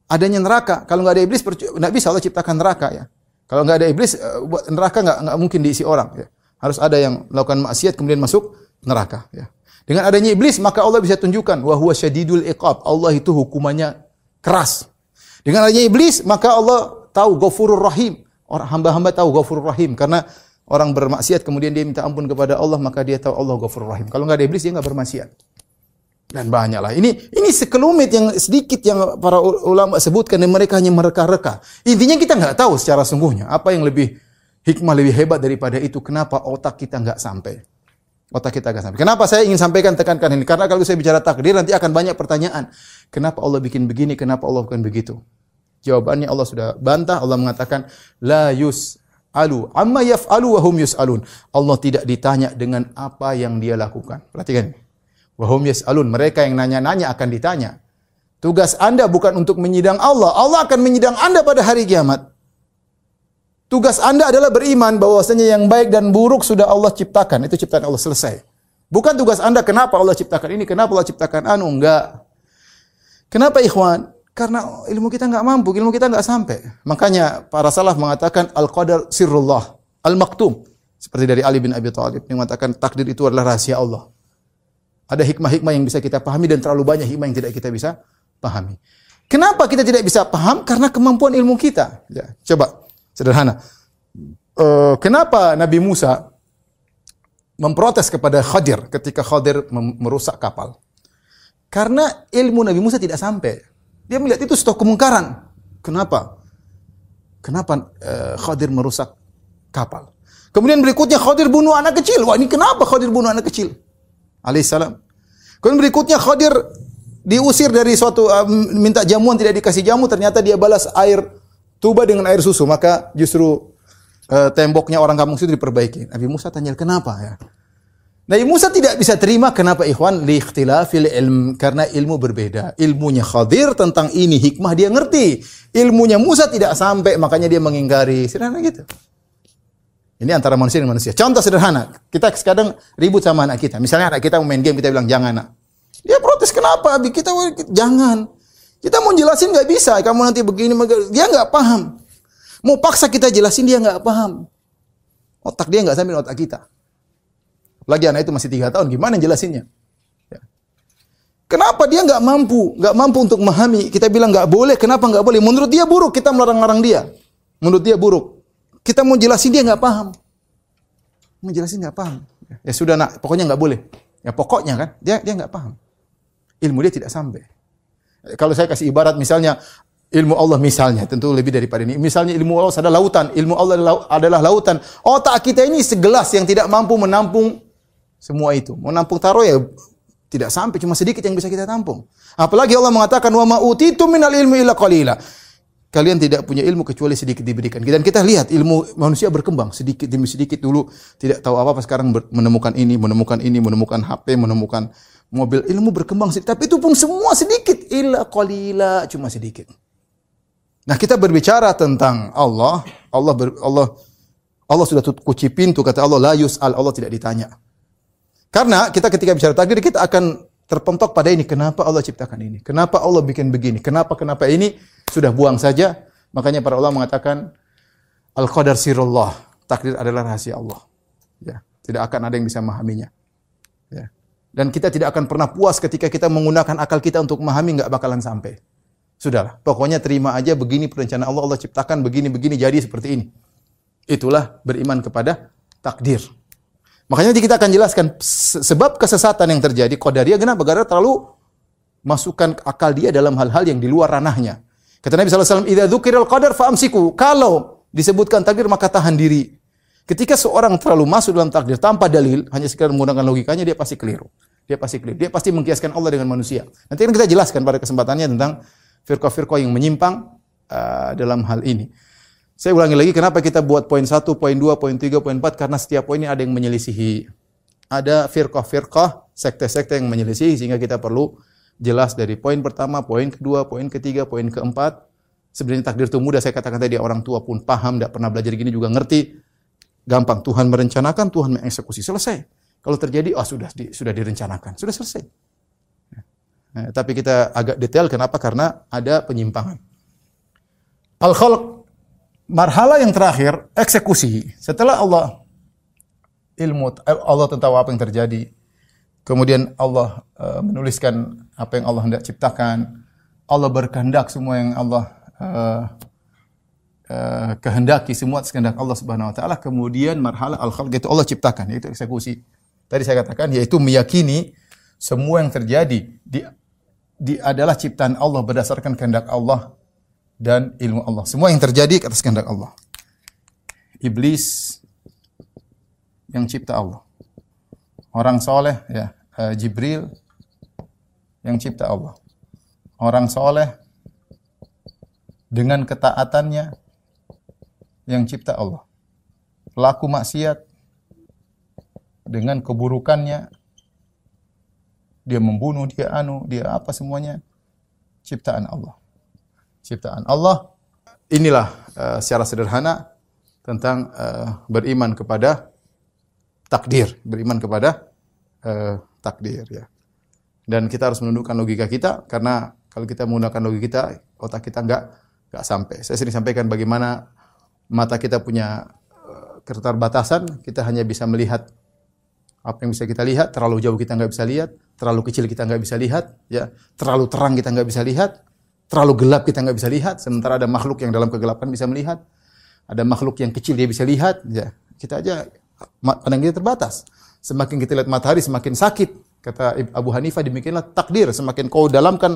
adanya neraka. Kalau nggak ada iblis, nggak bisa Allah ciptakan neraka ya. Kalau nggak ada iblis, eh, neraka nggak nggak mungkin diisi orang. Ya. Harus ada yang melakukan maksiat kemudian masuk neraka. Ya. Dengan adanya iblis maka Allah bisa tunjukkan wahwa syadidul iqab. Allah itu hukumannya keras. Dengan adanya iblis maka Allah tahu Ghafurur Rahim. Orang hamba-hamba tahu Ghafurur Rahim karena orang bermaksiat kemudian dia minta ampun kepada Allah maka dia tahu Allah Ghafurur Rahim. Kalau nggak ada iblis dia nggak bermaksiat. Dan banyaklah. Ini ini sekelumit yang sedikit yang para ulama sebutkan dan mereka hanya mereka-reka. Intinya kita nggak tahu secara sungguhnya apa yang lebih Hikmah lebih hebat daripada itu. Kenapa otak kita nggak sampai? Otak kita nggak sampai. Kenapa saya ingin sampaikan tekankan ini? Karena kalau saya bicara takdir nanti akan banyak pertanyaan. Kenapa Allah bikin begini? Kenapa Allah bukan begitu? Jawabannya Allah sudah bantah. Allah mengatakan la yus alu amma yaf'alu wa hum yus'alun. Allah tidak ditanya dengan apa yang dia lakukan. Perhatikan. Wa hum yus'alun. Mereka yang nanya-nanya akan ditanya. Tugas Anda bukan untuk menyidang Allah. Allah akan menyidang Anda pada hari kiamat. Tugas Anda adalah beriman bahwasanya yang baik dan buruk sudah Allah ciptakan. Itu ciptaan Allah selesai. Bukan tugas Anda kenapa Allah ciptakan ini, kenapa Allah ciptakan anu, enggak. Kenapa ikhwan? Karena ilmu kita enggak mampu, ilmu kita enggak sampai. Makanya para salaf mengatakan al-qadar sirrullah, al-maktum. Seperti dari Ali bin Abi Thalib yang mengatakan takdir itu adalah rahasia Allah. Ada hikmah-hikmah yang bisa kita pahami dan terlalu banyak hikmah yang tidak kita bisa pahami. Kenapa kita tidak bisa paham? Karena kemampuan ilmu kita. Ya, coba Sederhana. Uh, kenapa Nabi Musa memprotes kepada Khadir ketika Khadir merusak kapal? Karena ilmu Nabi Musa tidak sampai. Dia melihat itu stok kemungkaran. Kenapa? Kenapa uh, Khadir merusak kapal? Kemudian berikutnya Khadir bunuh anak kecil. Wah ini kenapa Khadir bunuh anak kecil? Alaihissalam. Kemudian berikutnya Khadir diusir dari suatu uh, minta jamuan tidak dikasih jamu ternyata dia balas air tuba dengan air susu, maka justru uh, temboknya orang kampung situ diperbaiki. Nabi Musa tanya, kenapa ya? Nabi Musa tidak bisa terima kenapa ikhwan li ikhtilafil ilm karena ilmu berbeda. Ilmunya Khadir tentang ini hikmah dia ngerti. Ilmunya Musa tidak sampai makanya dia mengingkari. Sederhana gitu. Ini antara manusia dengan manusia. Contoh sederhana, kita kadang ribut sama anak kita. Misalnya anak kita mau main game, kita bilang jangan nak. Dia protes kenapa? Abi kita jangan. Kita mau jelasin nggak bisa. Kamu nanti begini, dia nggak paham. Mau paksa kita jelasin dia nggak paham. Otak dia nggak sampai otak kita. Lagi anak itu masih tiga tahun, gimana jelasinnya? Ya. Kenapa dia nggak mampu, nggak mampu untuk memahami? Kita bilang nggak boleh, kenapa nggak boleh? Menurut dia buruk, kita melarang-larang dia. Menurut dia buruk. Kita mau jelasin dia nggak paham. Mau jelasin nggak paham. Ya sudah nak, pokoknya nggak boleh. Ya pokoknya kan, dia dia nggak paham. Ilmu dia tidak sampai. Kalau saya kasih ibarat misalnya ilmu Allah misalnya, tentu lebih daripada ini. Misalnya ilmu Allah adalah lautan, ilmu Allah adalah lautan. Otak kita ini segelas yang tidak mampu menampung semua itu. Mau nampung taruh ya tidak sampai cuma sedikit yang bisa kita tampung. Apalagi Allah mengatakan wa ma utitu minal ilmi illa qalila. Kalian tidak punya ilmu kecuali sedikit diberikan. Dan kita lihat ilmu manusia berkembang sedikit demi sedikit dulu tidak tahu apa-apa sekarang menemukan ini, menemukan ini, menemukan HP, menemukan mobil. Ilmu berkembang sedikit, tapi itu pun semua sedikit illa qalila, cuma sedikit. Nah, kita berbicara tentang Allah, Allah ber, Allah Allah sudah kunci pintu kata Allah la yus'al, Allah tidak ditanya. Karena kita ketika bicara takdir kita akan terpentok pada ini. Kenapa Allah ciptakan ini? Kenapa Allah bikin begini? Kenapa kenapa ini? Sudah buang saja. Makanya para ulama mengatakan al qadar sirullah. Takdir adalah rahasia Allah. Ya, tidak akan ada yang bisa memahaminya. Ya. Dan kita tidak akan pernah puas ketika kita menggunakan akal kita untuk memahami nggak bakalan sampai. Sudahlah, pokoknya terima aja begini perencanaan Allah Allah ciptakan begini begini jadi seperti ini. Itulah beriman kepada takdir. Makanya nanti kita akan jelaskan sebab kesesatan yang terjadi qadariyah kenapa? Karena terlalu masukkan akal dia dalam hal-hal yang di luar ranahnya. Kata Nabi SAW, Idza dzukiral qadar fa'amsiku. Kalau disebutkan takdir maka tahan diri. Ketika seorang terlalu masuk dalam takdir tanpa dalil, hanya sekedar menggunakan logikanya, dia pasti keliru. Dia pasti keliru. Dia pasti mengkiaskan Allah dengan manusia. Nanti kan kita jelaskan pada kesempatannya tentang firqah-firqah yang menyimpang uh, dalam hal ini. Saya ulangi lagi, kenapa kita buat poin 1, poin 2, poin 3, poin 4? Karena setiap poin ini ada yang menyelisihi. Ada firqah-firqah, sekte-sekte yang menyelisihi, sehingga kita perlu jelas dari poin pertama, poin kedua, poin ketiga, poin keempat. Sebenarnya takdir itu mudah, saya katakan tadi orang tua pun paham, tidak pernah belajar gini juga ngerti. Gampang, Tuhan merencanakan, Tuhan mengeksekusi. Selesai. Kalau terjadi, oh sudah di, sudah direncanakan, sudah selesai. Nah, tapi kita agak detail, kenapa? Karena ada penyimpangan. Al-Khalq marhala yang terakhir eksekusi. Setelah Allah ilmu Allah tentang apa yang terjadi, kemudian Allah uh, menuliskan apa yang Allah hendak ciptakan, Allah berkehendak semua yang Allah uh, uh, kehendaki semua kehendak Allah Subhanahu wa taala. Kemudian marhala al-khalq itu Allah ciptakan yaitu eksekusi. Tadi saya katakan yaitu meyakini semua yang terjadi di, di adalah ciptaan Allah berdasarkan kehendak Allah dan ilmu Allah. Semua yang terjadi atas kehendak Allah. Iblis yang cipta Allah. Orang soleh ya uh, Jibril yang cipta Allah. Orang soleh dengan ketaatannya yang cipta Allah. Pelaku maksiat dengan keburukannya dia membunuh, dia anu, dia apa semuanya ciptaan Allah ciptaan Allah. Inilah uh, secara sederhana tentang uh, beriman kepada takdir, beriman kepada uh, takdir ya. Dan kita harus menundukkan logika kita karena kalau kita menggunakan logika kita, otak kita enggak enggak sampai. Saya sering sampaikan bagaimana mata kita punya uh, keterbatasan, kita hanya bisa melihat apa yang bisa kita lihat, terlalu jauh kita nggak bisa lihat, terlalu kecil kita nggak bisa lihat, ya, terlalu terang kita nggak bisa lihat, Terlalu gelap kita nggak bisa lihat, sementara ada makhluk yang dalam kegelapan bisa melihat. Ada makhluk yang kecil dia bisa lihat. Ya, kita aja pandang kita terbatas. Semakin kita lihat matahari semakin sakit. Kata Abu Hanifah demikianlah takdir. Semakin kau dalamkan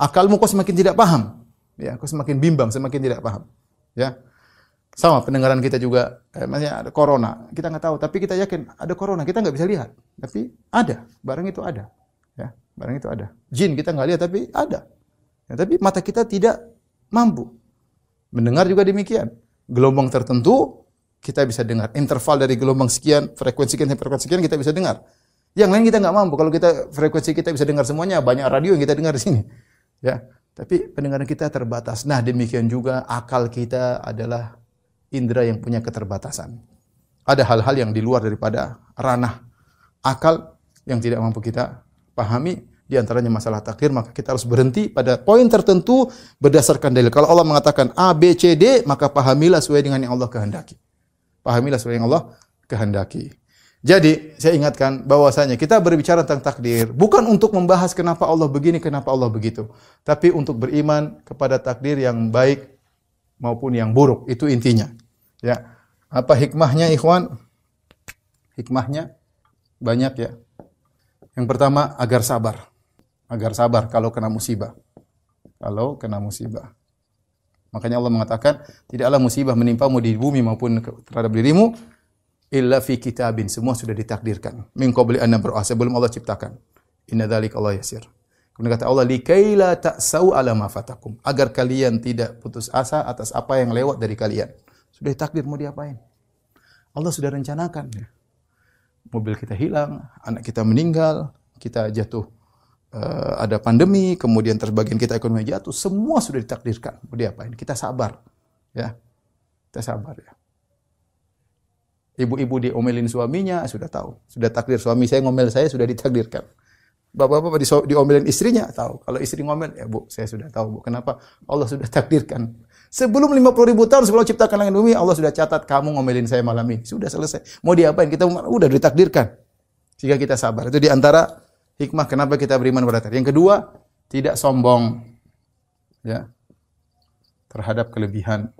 akalmu kau semakin tidak paham. Ya, kau semakin bimbang, semakin tidak paham. Ya. Sama pendengaran kita juga, eh, maksudnya ada corona. Kita nggak tahu, tapi kita yakin ada corona. Kita nggak bisa lihat, tapi ada. Barang itu ada. Ya, barang itu ada. Jin kita nggak lihat, tapi ada. Ya, tapi mata kita tidak mampu. Mendengar juga demikian. Gelombang tertentu kita bisa dengar. Interval dari gelombang sekian, frekuensi sekian, frekuensi sekian kita bisa dengar. Yang lain kita nggak mampu. Kalau kita frekuensi kita bisa dengar semuanya, banyak radio yang kita dengar di sini. Ya, tapi pendengaran kita terbatas. Nah, demikian juga akal kita adalah indera yang punya keterbatasan. Ada hal-hal yang di luar daripada ranah akal yang tidak mampu kita pahami di antaranya masalah takdir maka kita harus berhenti pada poin tertentu berdasarkan dalil. Kalau Allah mengatakan A B C D maka pahamilah sesuai dengan yang Allah kehendaki. Pahamilah sesuai yang Allah kehendaki. Jadi, saya ingatkan bahwasanya kita berbicara tentang takdir bukan untuk membahas kenapa Allah begini, kenapa Allah begitu, tapi untuk beriman kepada takdir yang baik maupun yang buruk. Itu intinya. Ya. Apa hikmahnya, ikhwan? Hikmahnya banyak ya. Yang pertama, agar sabar. Agar sabar kalau kena musibah. Kalau kena musibah. Makanya Allah mengatakan, tidaklah musibah menimpamu di bumi maupun terhadap dirimu, illa fi kitabin. Semua sudah ditakdirkan. Min qabli an nabra'ah sebelum Allah ciptakan. Inna dzalika Allah yasir. Kemudian kata Allah likaila ta'sau ala ma fatakum. Agar kalian tidak putus asa atas apa yang lewat dari kalian. Sudah ditakdir mau diapain? Allah sudah rencanakan. Mobil kita hilang anak kita meninggal kita jatuh uh, ada pandemi kemudian terbagian kita ekonomi jatuh semua sudah ditakdirkan mau diapain kita sabar ya kita sabar ya Ibu-ibu diomelin suaminya, sudah tahu. Sudah takdir suami saya ngomel saya sudah ditakdirkan. Bapak-bapak diomelin istrinya, tahu. Kalau istri ngomel, ya bu, saya sudah tahu bu. Kenapa? Allah sudah takdirkan. Sebelum 50 ribu tahun sebelum ciptakan langit bumi, Allah sudah catat kamu ngomelin saya malam ini. Sudah selesai. Mau diapain? Kita udah ditakdirkan. Jika kita sabar. Itu di antara hikmah kenapa kita beriman pada takdir. Yang kedua, tidak sombong. Ya. Terhadap kelebihan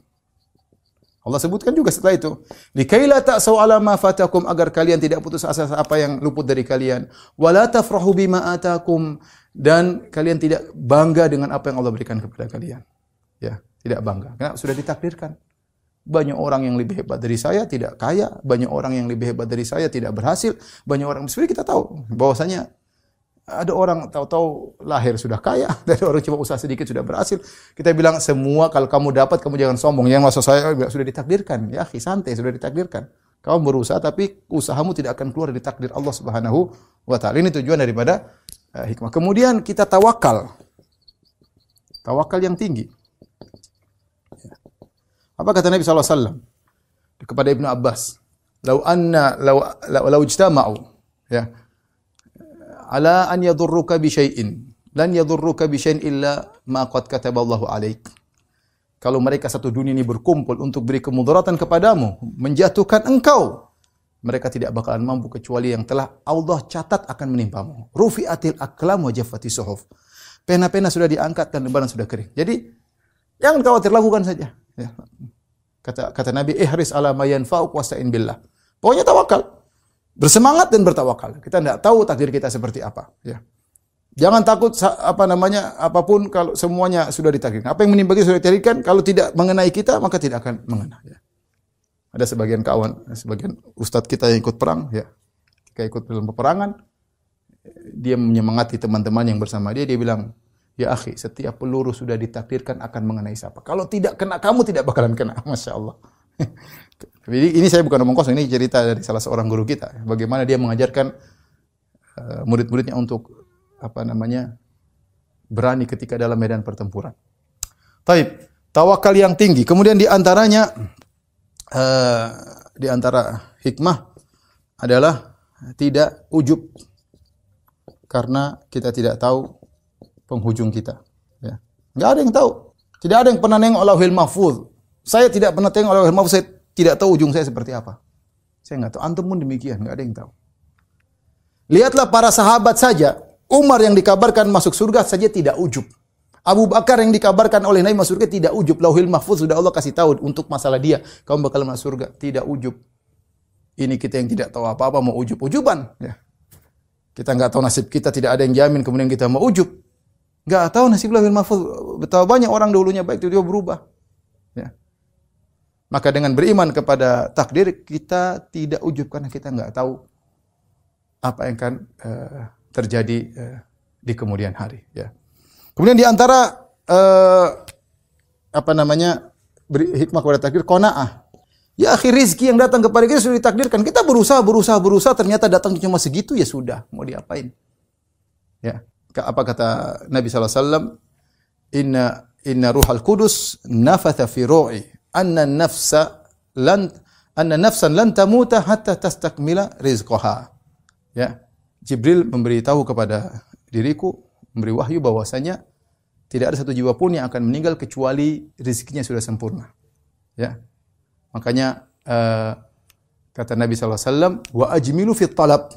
Allah sebutkan juga setelah itu, "Likaila ta'sau ala ma fatakum" agar kalian tidak putus asa apa yang luput dari kalian. "Wala tafrahu bima atakum" dan kalian tidak bangga dengan apa yang Allah berikan kepada kalian. Ya, tidak bangga. Karena sudah ditakdirkan. Banyak orang yang lebih hebat dari saya tidak kaya, banyak orang yang lebih hebat dari saya tidak berhasil, banyak orang sebenarnya kita tahu bahwasanya ada orang tahu-tahu lahir sudah kaya, dari orang cuma usaha sedikit sudah berhasil. Kita bilang semua kalau kamu dapat kamu jangan sombong. Yang maksud saya sudah ditakdirkan. Ya, santai sudah ditakdirkan. Kamu berusaha tapi usahamu tidak akan keluar dari takdir Allah Subhanahu wa taala. Ini tujuan daripada uh, hikmah. Kemudian kita tawakal. Tawakal yang tinggi. Apa kata Nabi sallallahu alaihi wasallam kepada Ibnu Abbas? "Lau anna lau lau ijtama'u" ya ala an yadurruka bi syai'in lan yadurruka bi syai'in illa ma qad kataballahu alaik. Kalau mereka satu dunia ini berkumpul untuk beri kemudaratan kepadamu, menjatuhkan engkau, mereka tidak bakalan mampu kecuali yang telah Allah catat akan menimpamu. Rufi'atil aklam wa jaffati suhuf. Pena-pena sudah diangkat dan lembaran sudah kering. Jadi jangan khawatir lakukan saja. Ya. Kata kata Nabi, ihris ala ma yanfa'uk wasta'in billah. Pokoknya tawakal. Bersemangat dan bertawakal. Kita tidak tahu takdir kita seperti apa. Ya. Jangan takut apa namanya apa pun kalau semuanya sudah ditakdirkan. Apa yang menimpa kita sudah ditakdirkan. Kalau tidak mengenai kita maka tidak akan mengena. Ya. Ada sebagian kawan, sebagian ustadz kita yang ikut perang, ya, ketika ikut dalam peperangan, dia menyemangati teman-teman yang bersama dia. Dia bilang, ya akhi, setiap peluru sudah ditakdirkan akan mengenai siapa. Kalau tidak kena kamu tidak bakalan kena, masya Allah. Jadi ini saya bukan omong kosong, ini cerita dari salah seorang guru kita. Bagaimana dia mengajarkan uh, murid-muridnya untuk apa namanya berani ketika dalam medan pertempuran. Taib, tawakal yang tinggi. Kemudian di antaranya uh, di antara hikmah adalah tidak ujub karena kita tidak tahu penghujung kita. Ya. Ada yang tahu. Tidak ada yang pernah nengok Lauhil Mahfuz. Saya tidak pernah tengok Lauhil Mahfuz. Saya tidak tahu ujung saya seperti apa. Saya nggak tahu. Antum pun demikian, nggak ada yang tahu. Lihatlah para sahabat saja. Umar yang dikabarkan masuk surga saja tidak ujub. Abu Bakar yang dikabarkan oleh Nabi masuk surga tidak ujub. Lauhil mahfuz sudah Allah kasih tahu untuk masalah dia. Kamu bakal masuk surga. Tidak ujub. Ini kita yang tidak tahu apa-apa mau ujub-ujuban. Ya. Kita nggak tahu nasib kita, tidak ada yang jamin kemudian kita mau ujub. Nggak tahu nasib lauhil mahfuz. Betapa banyak orang dulunya baik dia berubah. Ya. Maka dengan beriman kepada takdir kita tidak ujub karena kita nggak tahu apa yang akan uh, terjadi uh, di kemudian hari. Ya. Kemudian di antara uh, apa namanya beri hikmah kepada takdir konaah Ya akhir rizki yang datang kepada kita sudah ditakdirkan. Kita berusaha, berusaha, berusaha, ternyata datang cuma segitu ya sudah. Mau diapain? Ya. Apa kata Nabi SAW? Inna inna ruhal kudus nafatha fi ru'i anna nafsa lan anna nafsan lan tamuta hatta tastakmila rizqaha. Ya. Jibril memberitahu kepada diriku, memberi wahyu bahwasanya tidak ada satu jiwa pun yang akan meninggal kecuali rezekinya sudah sempurna. Ya. Makanya uh, kata Nabi SAW, wa ajmilu fit talab.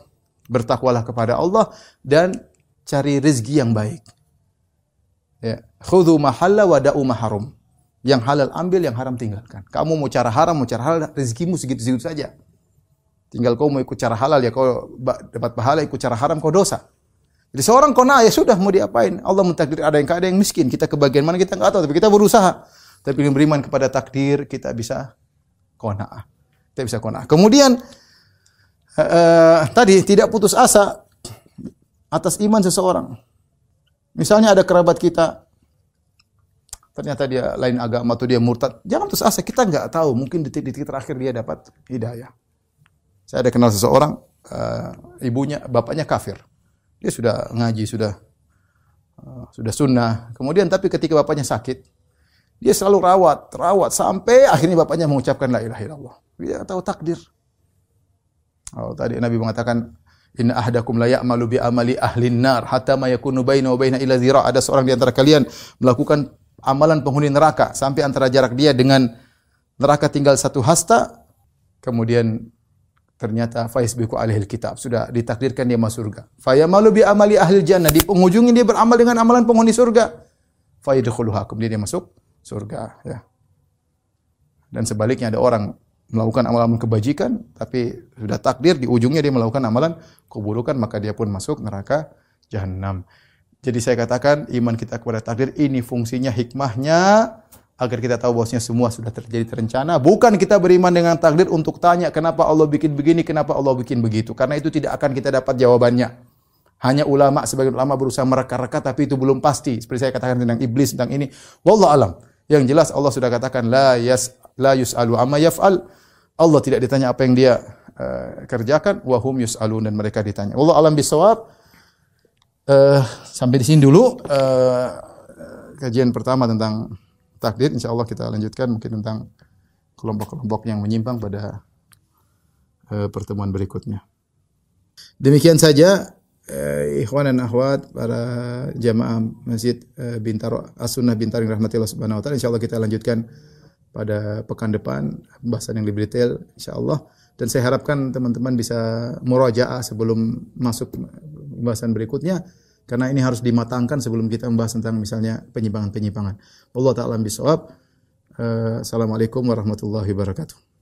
Bertakwalah kepada Allah dan cari rezeki yang baik. Ya. Khudhu mahalla wa da'u maharum. Yang halal ambil, yang haram tinggalkan. Kamu mau cara haram, mau cara halal, rezekimu segitu-segitu saja. Tinggal kau mau ikut cara halal ya kau dapat pahala, ikut cara haram kau dosa. Jadi seorang kona ya sudah mau diapain? Allah mentakdir ada yang ada yang miskin. Kita ke bagian mana kita nggak tahu, tapi kita berusaha. Tapi beriman kepada takdir kita bisa kona'ah. Kita bisa kona'ah. Kemudian uh, tadi tidak putus asa atas iman seseorang. Misalnya ada kerabat kita ternyata dia lain agama atau dia murtad, jangan putus asa. Kita nggak tahu, mungkin detik-detik terakhir dia dapat hidayah. Saya ada kenal seseorang, uh, ibunya, bapaknya kafir. Dia sudah ngaji, sudah uh, sudah sunnah. Kemudian tapi ketika bapaknya sakit, dia selalu rawat, rawat sampai akhirnya bapaknya mengucapkan la ilaha illallah. Dia tahu takdir. Oh, tadi Nabi mengatakan Inna ahdakum la ya'malu bi amali ahli nar hatta ma yakunu baina wa baina ila zira. Ada seorang di antara kalian melakukan amalan penghuni neraka sampai antara jarak dia dengan neraka tinggal satu hasta. Kemudian ternyata faisbiku alihil kitab sudah ditakdirkan dia masuk surga. Fayamalu bi amali ahli jannah di penghujungnya dia beramal dengan amalan penghuni surga. Fayadkhuluha kemudian dia masuk surga ya. Dan sebaliknya ada orang melakukan amalan kebajikan tapi sudah takdir di ujungnya dia melakukan amalan keburukan maka dia pun masuk neraka jahanam. Jadi saya katakan iman kita kepada takdir ini fungsinya hikmahnya agar kita tahu bahwasanya semua sudah terjadi terencana. Bukan kita beriman dengan takdir untuk tanya kenapa Allah bikin begini, kenapa Allah bikin begitu. Karena itu tidak akan kita dapat jawabannya. Hanya ulama sebagian ulama berusaha mereka-reka tapi itu belum pasti. Seperti saya katakan tentang iblis tentang ini. Wallah alam. Yang jelas Allah sudah katakan la yas la yus'alu amma yaf'al. Allah tidak ditanya apa yang dia uh, kerjakan wa hum yus'alun dan mereka ditanya. Allah alam bisawab. Uh, sampai di sini dulu uh, kajian pertama tentang takdir. Insya Allah kita lanjutkan mungkin tentang kelompok-kelompok yang menyimpang pada uh, pertemuan berikutnya. Demikian saja uh, ikhwan dan akhwat para jamaah Masjid uh, Bintaro As-Sunnah Bintaring rahmatillah subhanahu wa taala insyaallah kita lanjutkan pada pekan depan pembahasan yang lebih detail insyaallah dan saya harapkan teman-teman bisa murajaah sebelum masuk pembahasan berikutnya karena ini harus dimatangkan sebelum kita membahas tentang misalnya penyimpangan-penyimpangan. Allah taala bisawab. Uh, Assalamualaikum warahmatullahi wabarakatuh.